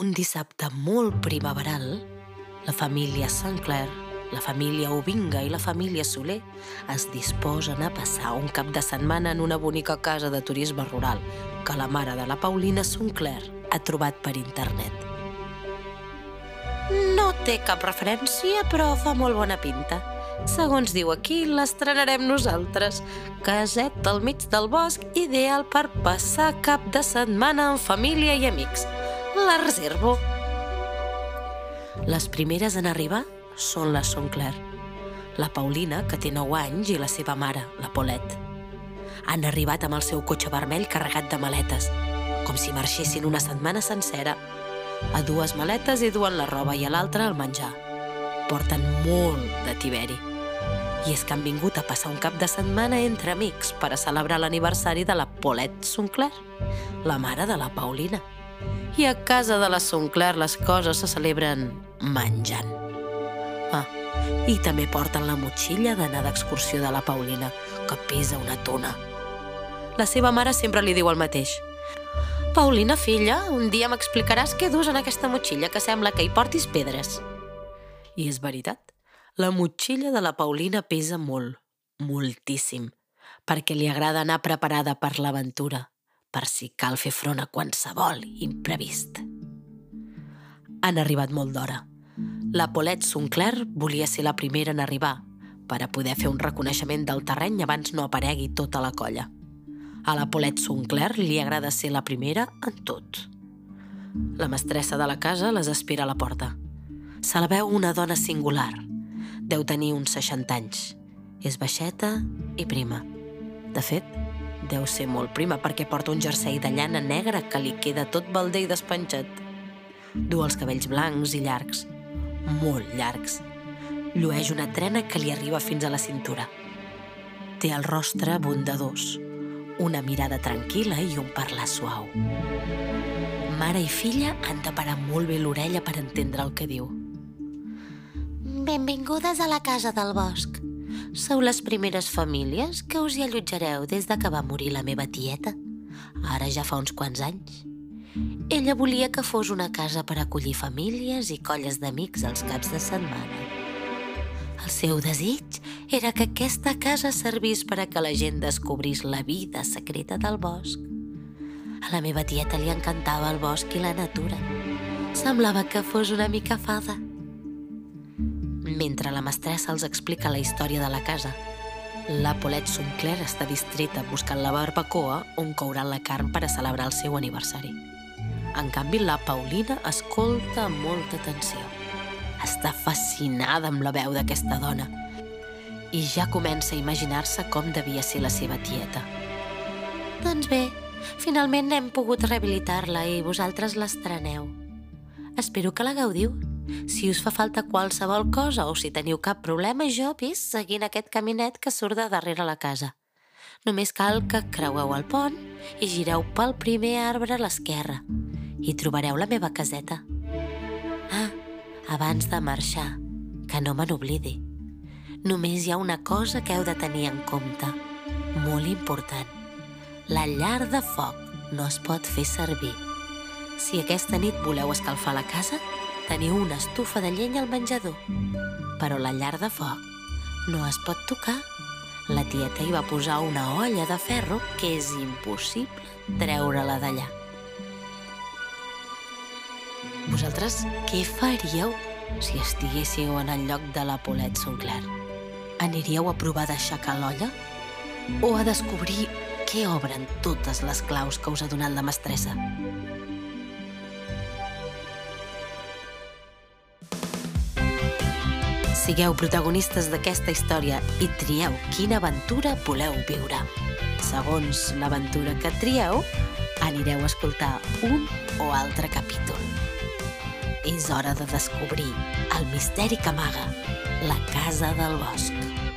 Un dissabte molt primaveral, la família Sinclair, la família Ovinga i la família Soler es disposen a passar un cap de setmana en una bonica casa de turisme rural que la mare de la Paulina Sinclair ha trobat per internet. No té cap referència, però fa molt bona pinta. Segons diu aquí, l'estrenarem nosaltres. Caset al mig del bosc, ideal per passar cap de setmana amb família i amics. La reservo. Les primeres en arribar són les Sinclair. La Paulina, que té 9 anys, i la seva mare, la Paulette. Han arribat amb el seu cotxe vermell carregat de maletes, com si marxessin una setmana sencera. A dues maletes hi duen la roba i a l'altra el menjar. Porten molt de tiberi. I és que han vingut a passar un cap de setmana entre amics per a celebrar l'aniversari de la Paulette Sinclair, la mare de la Paulina. I a casa de la Sinclair les coses se celebren menjant. Ah, i també porten la motxilla d'anar d'excursió de la Paulina, que pesa una tona. La seva mare sempre li diu el mateix. Paulina, filla, un dia m'explicaràs què dus en aquesta motxilla, que sembla que hi portis pedres. I és veritat. La motxilla de la Paulina pesa molt, moltíssim, perquè li agrada anar preparada per l'aventura, per si cal fer front a qualsevol imprevist. Han arribat molt d'hora. La Paulette Sinclair volia ser la primera en arribar, per a poder fer un reconeixement del terreny abans no aparegui tota la colla. A la Paulette Sinclair li agrada ser la primera en tot. La mestressa de la casa les espera a la porta. Se la veu una dona singular. Deu tenir uns 60 anys. És baixeta i prima. De fet, deu ser molt prima perquè porta un jersei de llana negra que li queda tot balder i despenjat. Du els cabells blancs i llargs, molt llargs. Llueix una trena que li arriba fins a la cintura. Té el rostre bondadós, una mirada tranquil·la i un parlar suau. Mare i filla han de parar molt bé l'orella per entendre el que diu. Benvingudes a la casa del bosc. Sou les primeres famílies que us hi allotjareu des de que va morir la meva tieta. Ara ja fa uns quants anys. Ella volia que fos una casa per acollir famílies i colles d'amics als caps de setmana. El seu desig era que aquesta casa servís per a que la gent descobrís la vida secreta del bosc. A la meva tieta li encantava el bosc i la natura. Semblava que fos una mica fada. Mentre la mestressa els explica la història de la casa, la Paulette Sinclair està distreta buscant la barbacoa on couran la carn per a celebrar el seu aniversari. En canvi, la Paulina escolta amb molta atenció. Està fascinada amb la veu d'aquesta dona i ja comença a imaginar-se com devia ser la seva tieta. Doncs bé, finalment hem pogut rehabilitar-la i vosaltres l'estreneu. Espero que la gaudiu. Si us fa falta qualsevol cosa o si teniu cap problema, jo vist seguint aquest caminet que surt de darrere la casa. Només cal que creueu el pont i gireu pel primer arbre a l'esquerra i trobareu la meva caseta. Ah, abans de marxar, que no me n'oblidi. Només hi ha una cosa que heu de tenir en compte, molt important. La llar de foc no es pot fer servir. Si aquesta nit voleu escalfar la casa, teniu una estufa de llenya al menjador. Però la llar de foc no es pot tocar. La tieta hi va posar una olla de ferro que és impossible treure-la d'allà. Vosaltres què faríeu si estiguéssiu en el lloc de la Paulette Sinclair? Aniríeu a provar d'aixecar l'olla? O a descobrir què obren totes les claus que us ha donat la mestressa? Sigueu protagonistes d'aquesta història i trieu quina aventura voleu viure. Segons l'aventura que trieu, anireu a escoltar un o altre capítol. És hora de descobrir el misteri que amaga la Casa del Bosc.